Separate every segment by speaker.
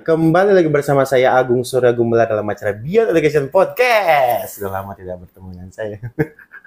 Speaker 1: Kembali lagi bersama saya Agung Surya Gumelar dalam acara Beyond Education Podcast. Sudah lama tidak bertemu dengan saya.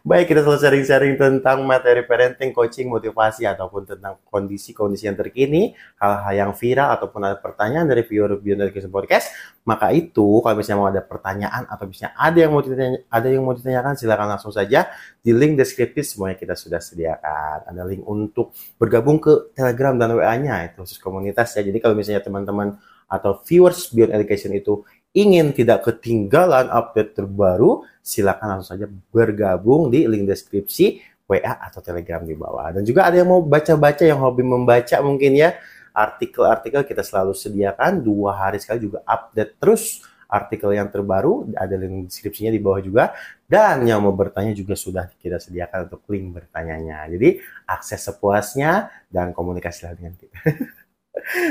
Speaker 1: Baik, kita selalu sharing-sharing tentang materi parenting, coaching, motivasi, ataupun tentang kondisi-kondisi yang terkini, hal-hal yang viral, ataupun ada pertanyaan dari viewer Beyond Education Podcast. Maka itu, kalau misalnya mau ada pertanyaan, atau misalnya ada yang mau ditanya, ada yang mau ditanyakan, silakan langsung saja di link deskripsi semuanya kita sudah sediakan. Ada link untuk bergabung ke Telegram dan WA-nya, itu khusus komunitas ya. Jadi kalau misalnya teman-teman atau viewers Beyond Education itu ingin tidak ketinggalan update terbaru, silakan langsung saja bergabung di link deskripsi WA atau Telegram di bawah. Dan juga ada yang mau baca-baca, yang hobi membaca mungkin ya, artikel-artikel kita selalu sediakan dua hari sekali juga update terus artikel yang terbaru ada link deskripsinya di bawah juga. Dan yang mau bertanya juga sudah kita sediakan untuk link bertanyanya. Jadi akses sepuasnya dan komunikasilah dengan kita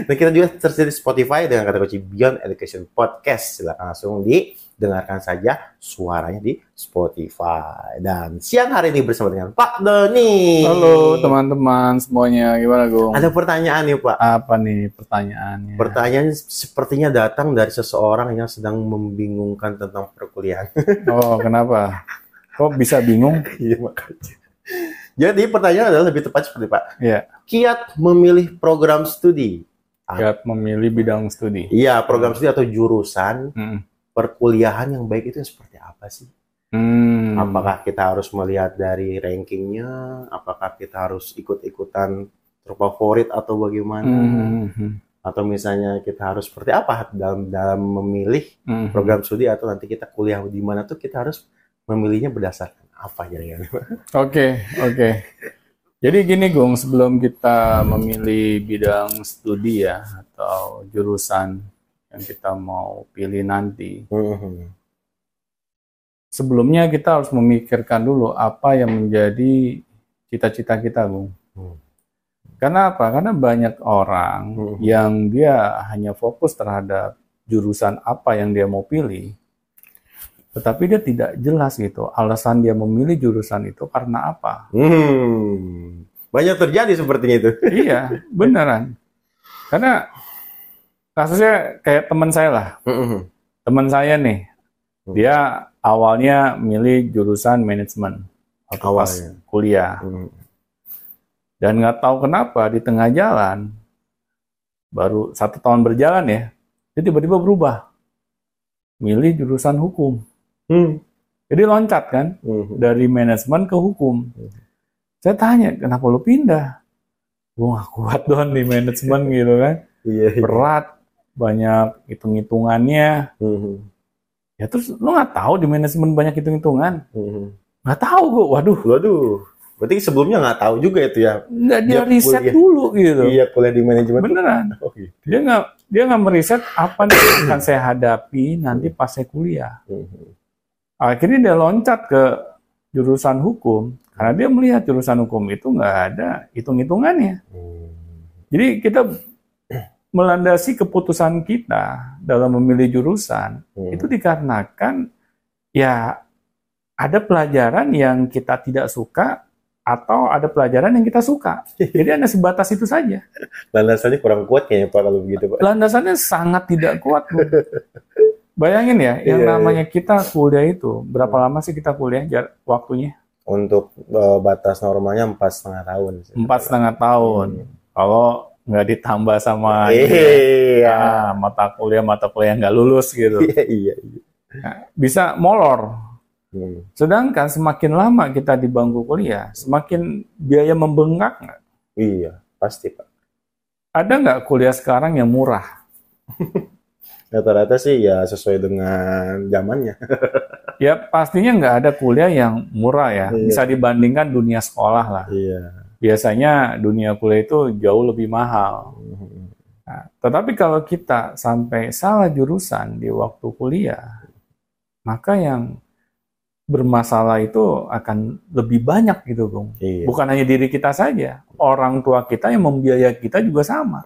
Speaker 1: Dan kita juga tersedia di Spotify dengan kata kunci Beyond Education Podcast. Silahkan langsung didengarkan saja suaranya di Spotify. Dan siang hari ini bersama dengan Pak Doni.
Speaker 2: Halo teman-teman semuanya, gimana Gung?
Speaker 1: Ada pertanyaan nih Pak.
Speaker 2: Apa nih pertanyaannya?
Speaker 1: Pertanyaan sepertinya datang dari seseorang yang sedang membingungkan tentang perkuliahan.
Speaker 2: Oh, kenapa? Kok bisa bingung?
Speaker 1: Iya makanya. Jadi pertanyaan adalah lebih tepat seperti Pak.
Speaker 2: Iya,
Speaker 1: Kiat memilih program studi.
Speaker 2: kiat memilih bidang studi.
Speaker 1: Iya, program studi atau jurusan
Speaker 2: Hmm.
Speaker 1: perkuliahan yang baik itu seperti apa sih?
Speaker 2: Hmm.
Speaker 1: Apakah kita harus melihat dari rankingnya? Apakah kita harus ikut-ikutan terfavorit atau bagaimana?
Speaker 2: Hmm,
Speaker 1: Atau misalnya kita harus seperti apa dalam dalam memilih
Speaker 2: hmm.
Speaker 1: program studi atau nanti kita kuliah di mana tuh kita harus memilihnya berdasarkan apa kira-kira?
Speaker 2: Oke, oke. Jadi gini Gung, sebelum kita memilih bidang studi ya atau jurusan yang kita mau pilih nanti,
Speaker 1: Mhm.
Speaker 2: sebelumnya kita harus memikirkan dulu apa yang menjadi cita-cita kita, Gung.
Speaker 1: Hmm.
Speaker 2: Karena apa? Karena banyak orang
Speaker 1: Hmm.
Speaker 2: yang dia hanya fokus terhadap jurusan apa yang dia mau pilih, tetapi dia tidak jelas gitu alasan dia memilih jurusan itu karena apa.
Speaker 1: Hmm. Banyak terjadi sepertinya itu.
Speaker 2: iya, beneran. Karena kasusnya kayak teman saya lah. Teman saya nih,
Speaker 1: Hmm.
Speaker 2: dia awalnya milih jurusan manajemen waktu pas kuliah.
Speaker 1: Mhm.
Speaker 2: Dan nggak tahu kenapa di tengah jalan, baru satu tahun berjalan ya, dia tiba-tiba berubah. Milih jurusan hukum.
Speaker 1: Hmm.
Speaker 2: Jadi loncat kan,
Speaker 1: Mhm.
Speaker 2: dari manajemen ke hukum. Saya tanya, kenapa lu pindah? Gue nggak kuat doang di manajemen gitu kan.
Speaker 1: Iya. iya.
Speaker 2: Berat, banyak hitung-hitungannya.
Speaker 1: Mhm.
Speaker 2: Ya terus lu nggak tahu di manajemen banyak hitung-hitungan?
Speaker 1: Mhm.
Speaker 2: Nggak tahu gue, waduh.
Speaker 1: Waduh. Berarti sebelumnya nggak tahu juga itu ya.
Speaker 2: Nggak dia
Speaker 1: Dia
Speaker 2: riset
Speaker 1: kuliah.
Speaker 2: dulu gitu.
Speaker 1: Iya kuliah di manajemen.
Speaker 2: Beneran.
Speaker 1: Oh, gitu.
Speaker 2: dia nggak dia nggak meriset apa nih yang akan saya hadapi nanti pas saya kuliah.
Speaker 1: Mhm.
Speaker 2: Akhirnya dia loncat ke jurusan hukum karena dia melihat jurusan hukum itu nggak ada hitung-hitungannya.
Speaker 1: Hmm.
Speaker 2: Jadi kita melandasi keputusan kita dalam memilih jurusan
Speaker 1: Hmm.
Speaker 2: itu dikarenakan ya ada pelajaran yang kita tidak suka atau ada pelajaran yang kita suka. Jadi hanya sebatas itu saja.
Speaker 1: Landasannya kurang kuat kayaknya Pak kalau begitu Pak.
Speaker 2: landasannya sangat tidak kuat. Bayangin ya, yang
Speaker 1: Iya,
Speaker 2: namanya kita kuliah itu berapa lama sih kita kuliah jar- waktunya?
Speaker 1: Untuk eh, batas normalnya empat setengah tahun.
Speaker 2: Empat setengah tahun. Kalau nggak ditambah sama
Speaker 1: Iya.
Speaker 2: ah, mata kuliah mata kuliah nggak lulus gitu,
Speaker 1: Iya iya. iya.
Speaker 2: Nah, bisa molor.
Speaker 1: Hmm.
Speaker 2: Sedangkan semakin lama kita di bangku kuliah, semakin biaya membengkak nggak?
Speaker 1: Iya pasti Pak.
Speaker 2: Ada nggak kuliah sekarang yang murah?
Speaker 1: Rata-rata sih ya sesuai dengan zamannya.
Speaker 2: Ya pastinya nggak ada kuliah yang murah ya.
Speaker 1: Iya.
Speaker 2: Bisa dibandingkan dunia sekolah lah.
Speaker 1: Iya.
Speaker 2: biasanya dunia kuliah itu jauh lebih mahal.
Speaker 1: Mhm.
Speaker 2: Nah, tetapi kalau kita sampai salah jurusan di waktu kuliah, maka yang bermasalah itu akan lebih banyak gitu, Bung.
Speaker 1: Iya.
Speaker 2: Bukan hanya diri kita saja, orang tua kita yang membiayai kita juga sama.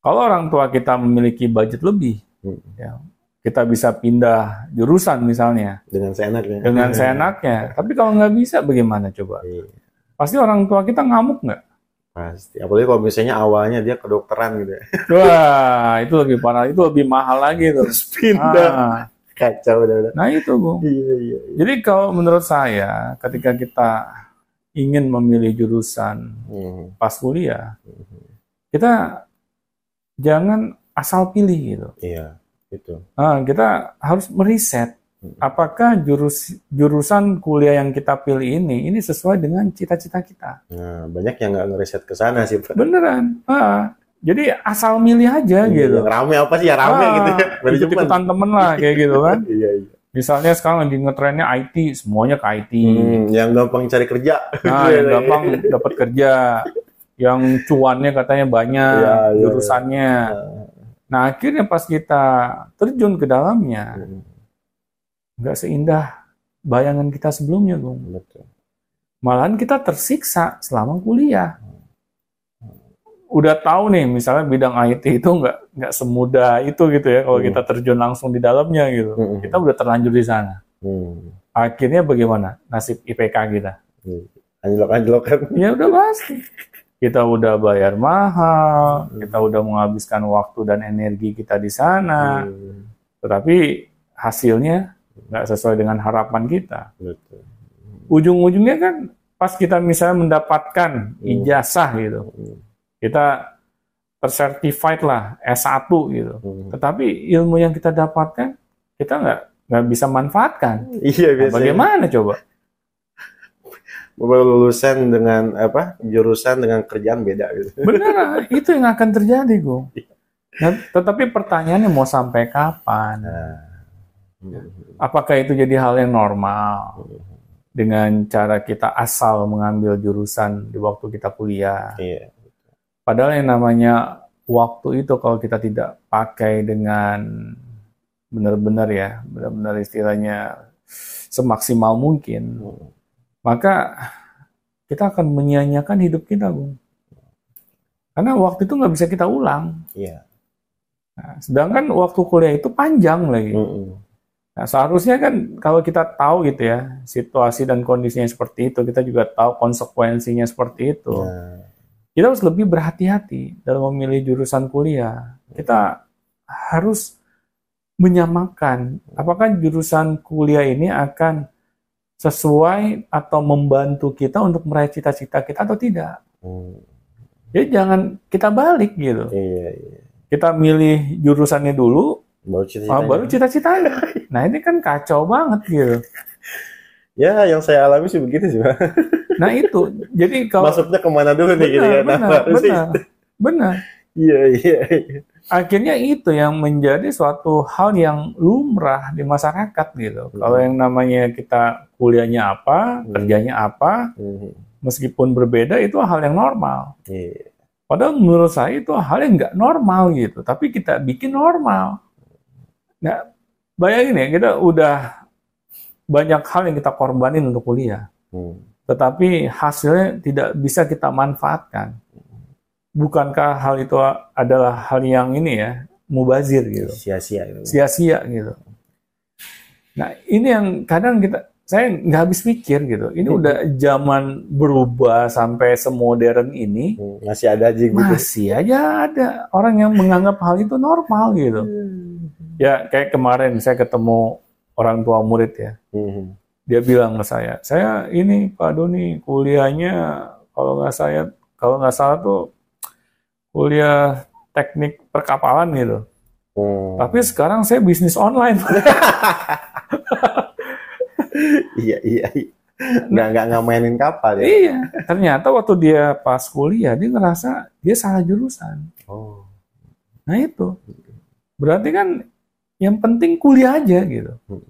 Speaker 2: Kalau orang tua kita memiliki budget lebih,
Speaker 1: Hmm.
Speaker 2: ya, kita bisa pindah jurusan misalnya
Speaker 1: Dengan seenaknya.
Speaker 2: dengan seenaknya. Tapi kalau nggak bisa, bagaimana coba?
Speaker 1: Iya.
Speaker 2: Pasti orang tua kita ngamuk nggak?
Speaker 1: Pasti. Apalagi kalau misalnya awalnya dia kedokteran gitu ya.
Speaker 2: Wah, itu lebih parah, itu lebih mahal lagi tuh.
Speaker 1: Terus pindah.
Speaker 2: Ah,
Speaker 1: Kacau udah udah.
Speaker 2: nah itu, Bung.
Speaker 1: Iya, iya. iya.
Speaker 2: Jadi kalau menurut saya, ketika kita ingin memilih jurusan
Speaker 1: Hmm.
Speaker 2: pas kuliah, kita jangan asal pilih gitu.
Speaker 1: Iya, itu.
Speaker 2: Ah, kita harus meriset
Speaker 1: Hmm.
Speaker 2: apakah jurus jurusan kuliah yang kita pilih ini ini sesuai dengan cita-cita kita.
Speaker 1: Nah, banyak yang nggak ngeriset ke sana sih, Pak.
Speaker 2: Beneran. Ah, jadi asal milih aja gitu.
Speaker 1: Yang rame apa sih ya rame
Speaker 2: Ah,
Speaker 1: gitu ya. Manajemen.
Speaker 2: ikut-ikutan temen lah kayak gitu kan.
Speaker 1: Iya, iya.
Speaker 2: Misalnya sekarang lagi ngetrennya IT, semuanya ke IT.
Speaker 1: Hmm, yang gampang cari kerja.
Speaker 2: Nah, yang gampang dapat kerja, yang cuannya katanya banyak,
Speaker 1: iya,
Speaker 2: jurusannya. Nah, akhirnya pas kita terjun ke dalamnya,
Speaker 1: Hmm,
Speaker 2: nggak seindah bayangan kita sebelumnya, Bung.
Speaker 1: Betul.
Speaker 2: Malahan kita tersiksa selama kuliah. Udah tahu nih, misalnya bidang IT itu nggak nggak semudah itu gitu ya, kalau
Speaker 1: Hmm.
Speaker 2: kita terjun langsung di dalamnya gitu.
Speaker 1: Hmm.
Speaker 2: Kita udah terlanjur di sana.
Speaker 1: Hmm.
Speaker 2: Akhirnya bagaimana nasib IPK kita?
Speaker 1: Anjlok-anjlok kan.
Speaker 2: Ya udah pasti. Kita udah bayar mahal, kita udah menghabiskan waktu dan energi kita di sana,
Speaker 1: Hmm,
Speaker 2: tetapi hasilnya nggak sesuai dengan harapan kita.
Speaker 1: Betul.
Speaker 2: Ujung-ujungnya kan pas kita misalnya mendapatkan ijazah gitu,
Speaker 1: Hmm,
Speaker 2: kita tersertified lah S1 gitu.
Speaker 1: hmm.
Speaker 2: Tetapi ilmu yang kita dapatkan kita nggak nggak bisa manfaatkan.
Speaker 1: Iya
Speaker 2: Nah,
Speaker 1: biasanya.
Speaker 2: bagaimana coba?
Speaker 1: Lulusan dengan apa jurusan dengan kerjaan beda gitu.
Speaker 2: Benar, itu yang akan terjadi, Gung. Nah, tetapi pertanyaannya mau sampai kapan?
Speaker 1: Hmm.
Speaker 2: Apakah itu jadi hal yang normal dengan cara kita asal mengambil jurusan di waktu kita kuliah?
Speaker 1: Iya.
Speaker 2: Padahal yang namanya waktu itu kalau kita tidak pakai dengan benar-benar ya, benar-benar istilahnya semaksimal mungkin,
Speaker 1: Hmm.
Speaker 2: Maka kita akan menyia-nyiakan hidup kita, Bung. Karena waktu itu nggak bisa kita ulang.
Speaker 1: Iya.
Speaker 2: Nah, sedangkan waktu kuliah itu panjang lagi.
Speaker 1: Hmm.
Speaker 2: Nah, seharusnya kan kalau kita tahu gitu ya, situasi dan kondisinya seperti itu, kita juga tahu konsekuensinya seperti itu.
Speaker 1: Nah,
Speaker 2: Kita harus lebih berhati-hati dalam memilih jurusan kuliah. Kita harus menyamakan apakah jurusan kuliah ini akan sesuai atau membantu kita untuk meraih cita-cita kita atau tidak.
Speaker 1: hmm.
Speaker 2: Jadi jangan kita balik gitu.
Speaker 1: Iya, iya.
Speaker 2: Kita milih jurusannya dulu,
Speaker 1: Baru
Speaker 2: ah,
Speaker 1: cita-citanya.
Speaker 2: baru cita-citanya. Nah ini kan kacau banget gitu.
Speaker 1: Ya, yang saya alami sih begitu sih, Pak.
Speaker 2: Nah itu, jadi kalau
Speaker 1: Masuknya ke mana dulu nih gitu
Speaker 2: benar, benar,
Speaker 1: Apa sih?
Speaker 2: benar, benar.
Speaker 1: Iya, iya. iya.
Speaker 2: Akhirnya itu yang menjadi suatu hal yang lumrah di masyarakat gitu. Kalau yang namanya kita kuliahnya apa,
Speaker 1: Hmm.
Speaker 2: kerjanya apa,
Speaker 1: Hmm.
Speaker 2: meskipun berbeda itu hal yang normal.
Speaker 1: Iya.
Speaker 2: Padahal menurut saya itu hal yang nggak normal gitu. Tapi kita bikin normal. Nah, bayangin ya, kita udah banyak hal yang kita korbanin untuk kuliah.
Speaker 1: Hmm.
Speaker 2: Tetapi hasilnya tidak bisa kita manfaatkan. Bukankah hal itu adalah hal yang ini ya, mubazir gitu.
Speaker 1: Sia-sia gitu.
Speaker 2: Sia-sia gitu. Nah, ini yang kadang kita saya nggak habis pikir gitu. Ini
Speaker 1: Hmm.
Speaker 2: udah zaman berubah sampai semodern ini,
Speaker 1: Hmm, Masih ada aja gitu.
Speaker 2: masih aja ada orang yang menganggap hal itu normal gitu. Ya kayak kemarin saya ketemu orang tua murid ya,
Speaker 1: Hmm.
Speaker 2: dia bilang ke saya, saya ini Pak Doni kuliahnya kalau nggak saya kalau nggak salah tuh kuliah teknik perkapalan gitu.
Speaker 1: Hmm.
Speaker 2: Tapi sekarang saya bisnis online.
Speaker 1: Iya, iya. iya. Nggak, nggak, nggak mainin kapal ya?
Speaker 2: iya, ternyata waktu dia pas kuliah dia ngerasa dia salah jurusan.
Speaker 1: Oh.
Speaker 2: Nah itu. Berarti kan yang penting kuliah aja gitu.
Speaker 1: Hmm.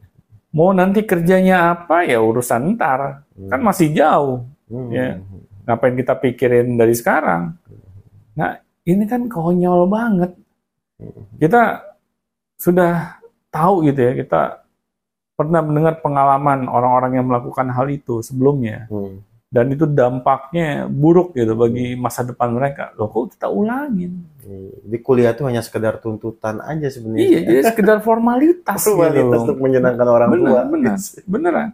Speaker 2: Mau nanti kerjanya apa ya urusan ntar. Kan masih jauh.
Speaker 1: Hmm.
Speaker 2: ya. Ngapain kita pikirin dari sekarang? Nah, ini kan konyol banget. Kita sudah tahu gitu ya, kita pernah mendengar pengalaman orang-orang yang melakukan hal itu sebelumnya.
Speaker 1: Hmm.
Speaker 2: Dan itu dampaknya buruk gitu bagi masa depan mereka. Loh kok kita ulangin?
Speaker 1: Di kuliah tuh hanya sekedar tuntutan aja sebenarnya.
Speaker 2: Iya, jadi sekedar formalitas,
Speaker 1: Formalitas
Speaker 2: gitu.
Speaker 1: untuk menyenangkan orang
Speaker 2: Benar,
Speaker 1: tua.
Speaker 2: benar. Beneran.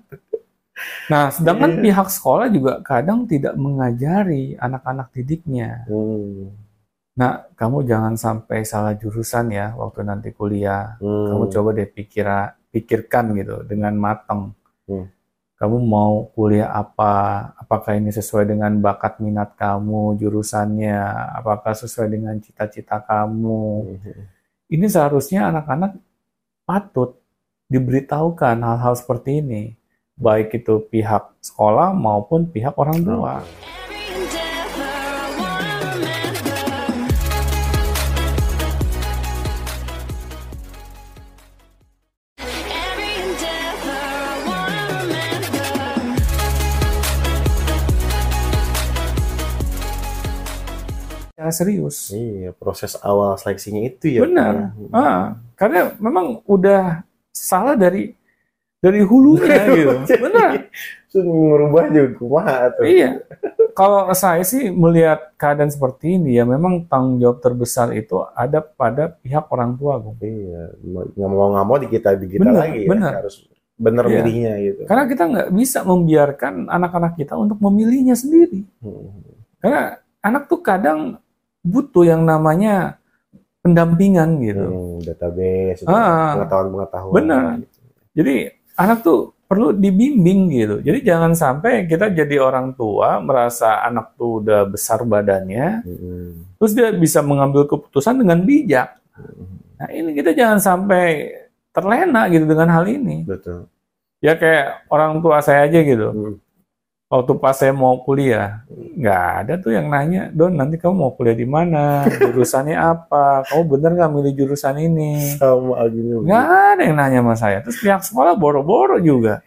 Speaker 2: Nah, sedangkan
Speaker 1: Iya.
Speaker 2: pihak sekolah juga kadang tidak mengajari anak-anak didiknya.
Speaker 1: Hmm.
Speaker 2: Nah, kamu jangan sampai salah jurusan ya waktu nanti kuliah.
Speaker 1: Hmm.
Speaker 2: Kamu coba deh pikira, pikirkan gitu dengan matang.
Speaker 1: Hmm.
Speaker 2: Kamu mau kuliah apa? Apakah ini sesuai dengan bakat minat kamu, jurusannya? Apakah sesuai dengan cita-cita kamu?
Speaker 1: Hmm.
Speaker 2: Ini seharusnya anak-anak patut diberitahukan hal-hal seperti ini. Baik itu pihak sekolah maupun pihak orang tua.
Speaker 3: Every
Speaker 2: Secara serius.
Speaker 1: Iya, proses awal seleksinya itu ya.
Speaker 2: Benar.
Speaker 1: Hmm.
Speaker 2: Ah, karena memang udah salah dari dari hulunya gitu. Benar.
Speaker 1: Merubah juga kumaha tuh.
Speaker 2: Iya. Kalau saya sih melihat keadaan seperti ini ya memang tanggung jawab terbesar itu ada pada pihak orang tua, Bung.
Speaker 1: Iya, nggak mau nggak mau di kita di kita
Speaker 2: Benar,
Speaker 1: lagi ya.
Speaker 2: benar.
Speaker 1: Harus bener
Speaker 2: Iya.
Speaker 1: milihnya gitu.
Speaker 2: Karena kita nggak bisa membiarkan anak-anak kita untuk memilihnya sendiri.
Speaker 1: Hmm.
Speaker 2: Karena anak tuh kadang butuh yang namanya pendampingan gitu.
Speaker 1: Hmm, database,
Speaker 2: Ah.
Speaker 1: pengetahuan-pengetahuan.
Speaker 2: Benar.
Speaker 1: gitu.
Speaker 2: Jadi anak tuh perlu dibimbing gitu. Jadi jangan sampai kita jadi orang tua merasa anak tuh udah besar badannya,
Speaker 1: Hmm.
Speaker 2: terus dia bisa mengambil keputusan dengan bijak.
Speaker 1: Hmm.
Speaker 2: Nah ini kita jangan sampai terlena gitu dengan hal ini.
Speaker 1: Betul.
Speaker 2: Ya kayak orang tua saya aja gitu.
Speaker 1: Hmm.
Speaker 2: Waktu pas saya mau kuliah, nggak ada tuh yang nanya, Don nanti kamu mau kuliah di mana, jurusannya apa, kamu bener nggak milih jurusan ini?
Speaker 1: Sama gini.
Speaker 2: Nggak ada yang nanya sama saya. Terus pihak sekolah boro-boro juga.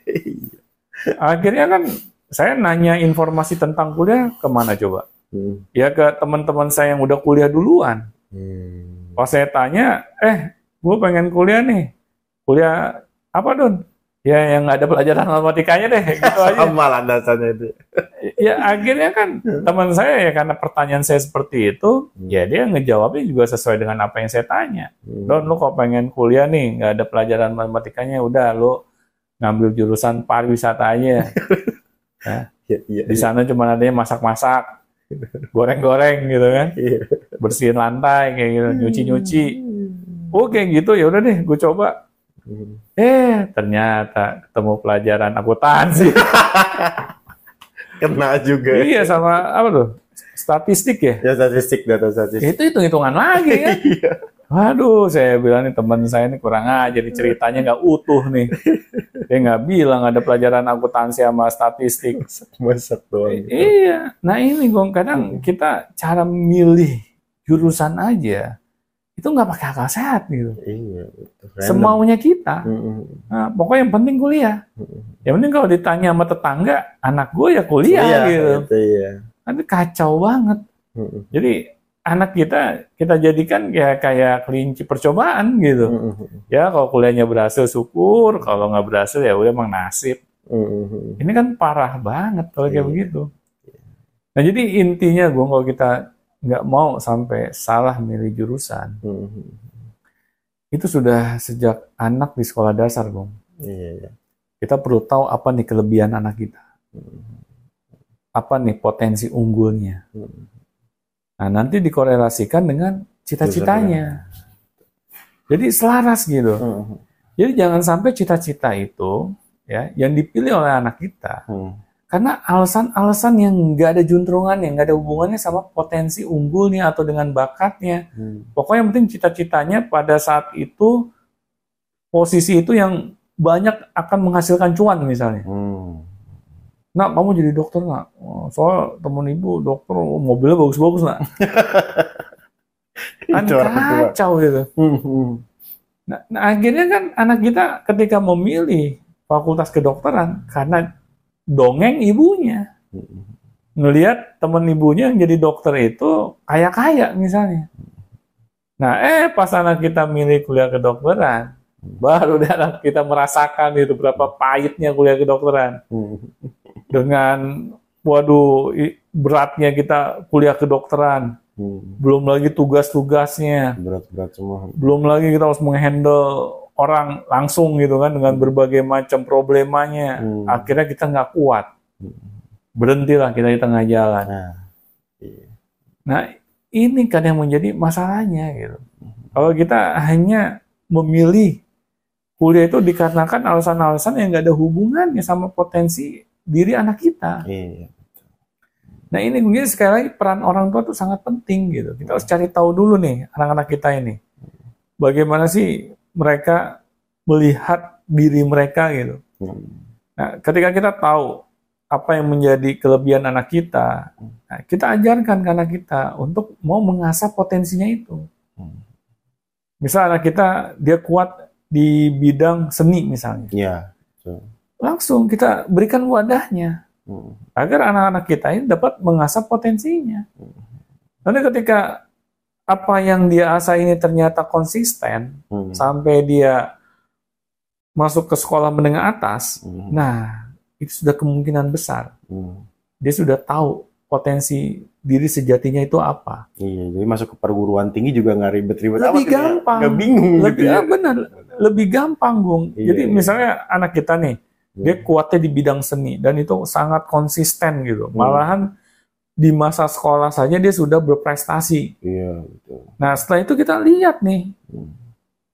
Speaker 2: Akhirnya kan saya nanya informasi tentang kuliah ke mana coba?
Speaker 1: Hmm.
Speaker 2: Ya ke teman-teman saya yang udah kuliah duluan.
Speaker 1: Hmm.
Speaker 2: Pas saya tanya, eh, gue pengen kuliah nih. Kuliah apa Don? Ya yang nggak ada pelajaran matematikanya deh, gitu aja.
Speaker 1: Sama landasannya itu.
Speaker 2: ya akhirnya kan teman saya ya karena pertanyaan saya seperti itu,
Speaker 1: Hmm.
Speaker 2: ya dia ngejawabnya juga sesuai dengan apa yang saya tanya.
Speaker 1: Hmm.
Speaker 2: Don, lu kok pengen kuliah nih, nggak ada pelajaran matematikanya, udah lu ngambil jurusan pariwisata aja.
Speaker 1: Iya, iya.
Speaker 2: Di sana cuma adanya masak-masak, goreng-goreng gitu kan,
Speaker 1: Iya.
Speaker 2: bersihin lantai kayak gitu, nyuci-nyuci. Oh kayak gitu ya udah deh, gue coba.
Speaker 1: Hmm.
Speaker 2: Eh ternyata ketemu pelajaran akuntansi.
Speaker 1: Kena juga.
Speaker 2: iya sama apa tuh? Statistik ya.
Speaker 1: Ya statistik data
Speaker 2: Ya,
Speaker 1: statistik.
Speaker 2: itu hitung-hitungan lagi kan.
Speaker 1: Iya.
Speaker 2: Waduh, saya bilang nih teman saya ini kurang aja, nih ceritanya nggak utuh nih. Dia nggak bilang ada pelajaran akuntansi sama statistik.
Speaker 1: Masak doang. Gitu.
Speaker 2: Iya, nah ini Gong, kadang kita cara milih jurusan aja itu nggak pakai akal sehat gitu.
Speaker 1: Iya. Random.
Speaker 2: Semaunya kita. Nah, pokoknya yang penting kuliah.
Speaker 1: Hmm.
Speaker 2: Yang penting kalau ditanya sama tetangga, anak gue ya kuliah
Speaker 1: Iya,
Speaker 2: gitu.
Speaker 1: itu iya.
Speaker 2: Kan kacau banget. Jadi anak kita kita jadikan kayak kayak kelinci percobaan gitu. Ya kalau kuliahnya berhasil syukur, kalau nggak berhasil ya udah emang nasib. Ini kan parah banget kalau kayak
Speaker 1: Iya.
Speaker 2: begitu. Nah jadi intinya gue kalau kita nggak mau sampai salah milih jurusan,
Speaker 1: Hmm.
Speaker 2: itu sudah sejak anak di sekolah dasar, Bung.
Speaker 1: Iya, iya.
Speaker 2: Kita perlu tahu apa nih kelebihan anak kita,
Speaker 1: Hmm.
Speaker 2: apa nih potensi unggulnya.
Speaker 1: Hmm.
Speaker 2: Nah nanti dikorelasikan dengan cita-citanya. Jadi selaras gitu.
Speaker 1: Hmm.
Speaker 2: Jadi jangan sampai cita-cita itu ya yang dipilih oleh anak kita
Speaker 1: Hmm.
Speaker 2: Karena alasan-alasan yang nggak ada juntrungannya, nggak ada hubungannya sama potensi unggulnya atau dengan bakatnya.
Speaker 1: Hmm.
Speaker 2: Pokoknya yang penting cita-citanya pada saat itu posisi itu yang banyak akan menghasilkan cuan misalnya.
Speaker 1: Hmm.
Speaker 2: Nak, kamu jadi dokter nggak? Oh, soal temen ibu dokter, oh, mobilnya bagus-bagus nak. kan kacau gitu.
Speaker 1: Hmm. Hmm.
Speaker 2: Nah, nah, akhirnya kan anak kita ketika memilih fakultas kedokteran karena dongeng ibunya. Ngelihat temen ibunya yang jadi dokter itu kaya-kaya misalnya. Nah, eh pas anak kita milih kuliah kedokteran, baru deh anak kita merasakan itu berapa pahitnya kuliah kedokteran. Dengan waduh beratnya kita kuliah kedokteran,
Speaker 1: Hmm.
Speaker 2: belum lagi tugas-tugasnya,
Speaker 1: Berat-berat semua.
Speaker 2: belum lagi kita harus menghandle orang langsung gitu kan dengan berbagai macam problemanya.
Speaker 1: Hmm.
Speaker 2: Akhirnya kita nggak kuat. Berhentilah kita di tengah jalan.
Speaker 1: Nah, iya.
Speaker 2: Nah, ini kan yang menjadi masalahnya gitu. Kalau kita hanya memilih kuliah itu dikarenakan alasan-alasan yang nggak ada hubungannya sama potensi diri anak kita.
Speaker 1: Iya.
Speaker 2: Nah ini mungkin sekali lagi peran orang tua itu sangat penting gitu. Kita harus cari tahu dulu nih anak-anak kita ini. Bagaimana sih mereka melihat diri mereka gitu.
Speaker 1: Hmm.
Speaker 2: Nah ketika kita tahu apa yang menjadi kelebihan anak kita, nah, kita ajarkan ke anak kita untuk mau mengasah potensinya itu.
Speaker 1: Hmm.
Speaker 2: Misal anak kita dia kuat di bidang seni misalnya,
Speaker 1: Iya.
Speaker 2: langsung kita berikan wadahnya
Speaker 1: Hmm.
Speaker 2: agar anak-anak kita ini dapat mengasah potensinya. Nanti ketika apa yang dia asah ini ternyata konsisten
Speaker 1: Hmm.
Speaker 2: sampai dia masuk ke sekolah menengah atas,
Speaker 1: Hmm.
Speaker 2: nah itu sudah kemungkinan besar
Speaker 1: Hmm.
Speaker 2: dia sudah tahu potensi diri sejatinya itu apa.
Speaker 1: Iya, jadi masuk ke perguruan tinggi juga nggak ribet-ribet
Speaker 2: Lebih
Speaker 1: gitu ya.
Speaker 2: gampang.
Speaker 1: Nggak bingung
Speaker 2: Lebih
Speaker 1: gitu ya.
Speaker 2: benar, lebih gampang, Gung.
Speaker 1: Iya,
Speaker 2: Jadi
Speaker 1: iya.
Speaker 2: misalnya anak kita nih, dia
Speaker 1: Hmm.
Speaker 2: kuatnya di bidang seni dan itu sangat konsisten gitu.
Speaker 1: Hmm.
Speaker 2: Di masa sekolah saja dia sudah berprestasi.
Speaker 1: Iya, betul.
Speaker 2: Nah, setelah itu kita lihat nih,
Speaker 1: Hmm.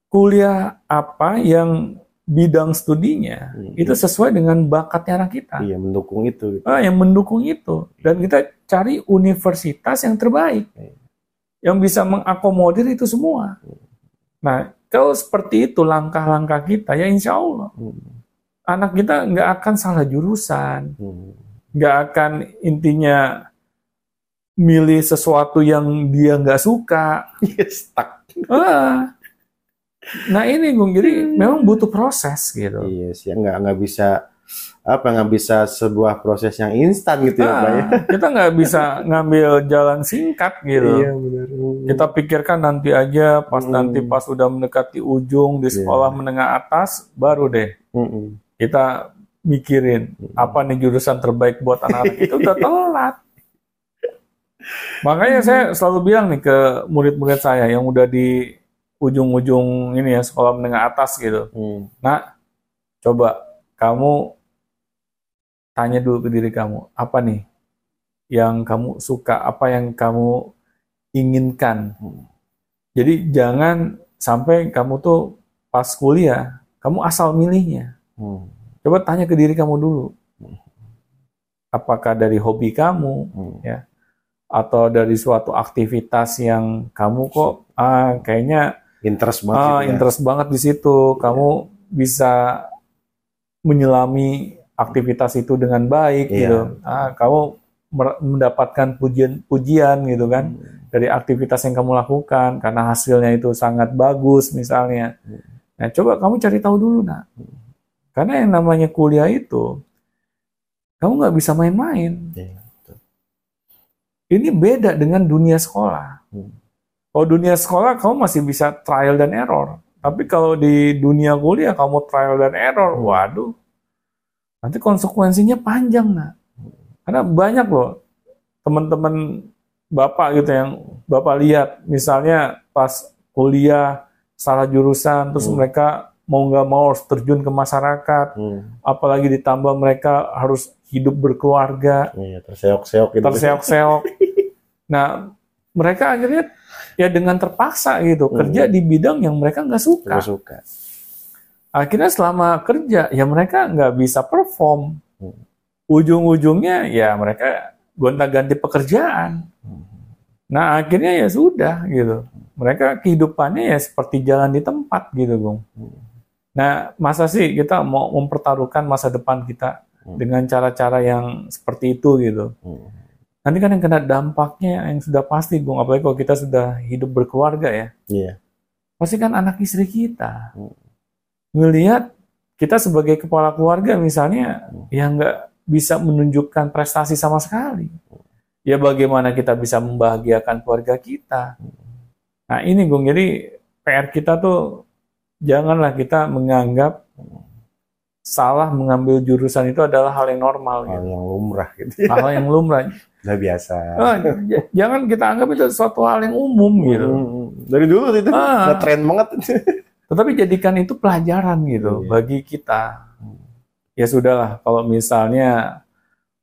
Speaker 2: kuliah apa yang bidang studinya
Speaker 1: Hmm.
Speaker 2: itu sesuai dengan bakatnya anak kita.
Speaker 1: Iya, mendukung itu. gitu.
Speaker 2: Ah, yang mendukung itu. Dan kita cari universitas yang terbaik.
Speaker 1: Iya.
Speaker 2: Yang bisa mengakomodir itu semua. Nah, kalau seperti itu langkah-langkah kita, ya insya Allah.
Speaker 1: Hmm.
Speaker 2: Anak kita nggak akan salah jurusan.
Speaker 1: Hmm.
Speaker 2: Nggak akan intinya milih sesuatu yang dia nggak suka.
Speaker 1: Iya, stuck.
Speaker 2: Ah. Nah ini Gung, jadi memang butuh proses gitu.
Speaker 1: Iya sih, nggak nggak bisa apa nggak bisa sebuah proses yang instan gitu ya, Pak ya.
Speaker 2: Ah, kita nggak bisa ngambil jalan singkat gitu.
Speaker 1: Iya, benar. Hmm.
Speaker 2: Kita pikirkan nanti aja pas
Speaker 1: Hmm.
Speaker 2: nanti pas udah mendekati ujung di
Speaker 1: Iya.
Speaker 2: sekolah menengah atas baru deh
Speaker 1: Mm-mm.
Speaker 2: kita mikirin
Speaker 1: Hmm.
Speaker 2: apa nih jurusan terbaik buat anak-anak itu udah telat. Makanya saya selalu bilang nih ke murid-murid saya yang udah di ujung-ujung ini ya sekolah menengah atas gitu.
Speaker 1: Hmm.
Speaker 2: Nah, coba kamu tanya dulu ke diri kamu, apa nih yang kamu suka, apa yang kamu inginkan.
Speaker 1: Hmm.
Speaker 2: Jadi jangan sampai kamu tuh pas kuliah, kamu asal milihnya.
Speaker 1: Hmm.
Speaker 2: Coba tanya ke diri kamu dulu. Apakah dari hobi kamu
Speaker 1: Hmm.
Speaker 2: Atau dari suatu aktivitas yang kamu kok ah kayaknya
Speaker 1: Interest banget
Speaker 2: ah,
Speaker 1: gitu ya.
Speaker 2: interest banget di situ. Kamu bisa menyelami aktivitas itu dengan baik
Speaker 1: Iya.
Speaker 2: gitu. Ah, kamu mendapatkan pujian-pujian gitu kan
Speaker 1: Hmm.
Speaker 2: dari aktivitas yang kamu lakukan karena hasilnya itu sangat bagus misalnya.
Speaker 1: Hmm.
Speaker 2: Nah, coba kamu cari tahu dulu, nak. Karena yang namanya kuliah itu kamu nggak bisa main-main.
Speaker 1: Betul.
Speaker 2: Ini beda dengan dunia sekolah.
Speaker 1: Hmm.
Speaker 2: Kalau dunia sekolah kamu masih bisa trial dan error. Tapi kalau di dunia kuliah kamu trial dan error,
Speaker 1: Hmm.
Speaker 2: waduh. Nanti konsekuensinya panjang, nak. Karena banyak loh teman-teman bapak gitu yang bapak lihat, misalnya pas kuliah salah jurusan, terus
Speaker 1: Hmm.
Speaker 2: mereka mau nggak mau harus terjun ke masyarakat,
Speaker 1: Hmm.
Speaker 2: apalagi ditambah mereka harus hidup berkeluarga,
Speaker 1: Iya, terseok-seok gitu.
Speaker 2: terseok-seok. Nah, mereka akhirnya ya dengan terpaksa gitu
Speaker 1: Hmm.
Speaker 2: kerja di bidang yang mereka nggak suka.
Speaker 1: Nggak suka.
Speaker 2: Akhirnya selama kerja ya mereka nggak bisa perform.
Speaker 1: Hmm.
Speaker 2: Ujung-ujungnya ya mereka gonta-ganti pekerjaan.
Speaker 1: Hmm.
Speaker 2: Nah akhirnya ya sudah gitu. Mereka kehidupannya ya seperti jalan di tempat gitu, Bung.
Speaker 1: Hmm.
Speaker 2: Nah masa sih kita mau mempertaruhkan masa depan kita
Speaker 1: Hmm.
Speaker 2: dengan cara-cara yang seperti itu gitu.
Speaker 1: Hmm.
Speaker 2: Nanti kan yang kena dampaknya yang sudah pasti, Bung. Apalagi kalau kita sudah hidup berkeluarga ya.
Speaker 1: Iya.
Speaker 2: Pasti kan anak istri kita.
Speaker 1: Hmm.
Speaker 2: Ngelihat kita sebagai kepala keluarga misalnya,
Speaker 1: Hmm.
Speaker 2: ya nggak bisa menunjukkan prestasi sama sekali. Ya bagaimana kita bisa membahagiakan keluarga kita. Nah ini, Bung. Jadi PR kita tuh janganlah kita menganggap salah mengambil jurusan itu adalah hal yang normal.
Speaker 1: Hal
Speaker 2: Gitu.
Speaker 1: yang lumrah gitu.
Speaker 2: Hal yang lumrah.
Speaker 1: Udah biasa.
Speaker 2: Ah, j- jangan kita anggap itu suatu hal yang umum gitu.
Speaker 1: Hmm. Dari dulu itu
Speaker 2: Ah.
Speaker 1: nggak tren banget.
Speaker 2: Tetapi jadikan itu pelajaran gitu
Speaker 1: Iya.
Speaker 2: bagi kita. Ya sudahlah, kalau misalnya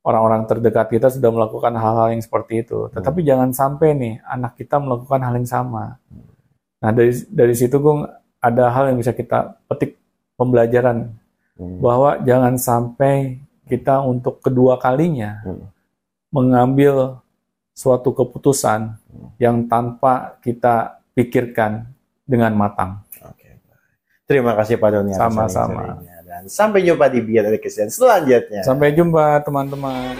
Speaker 2: orang-orang terdekat kita sudah melakukan hal-hal yang seperti itu, tetapi jangan sampai nih anak kita melakukan hal yang sama. Nah dari dari situ gue ada hal yang bisa kita petik pembelajaran
Speaker 1: Hmm.
Speaker 2: bahwa jangan sampai kita untuk kedua kalinya
Speaker 1: Hmm.
Speaker 2: Mengambil suatu keputusan yang tanpa kita pikirkan dengan matang.
Speaker 1: Oke. Terima kasih Pak Doni
Speaker 2: Sama-sama.
Speaker 1: Dan sampai jumpa di Beyond Education selanjutnya.
Speaker 2: Sampai jumpa teman-teman.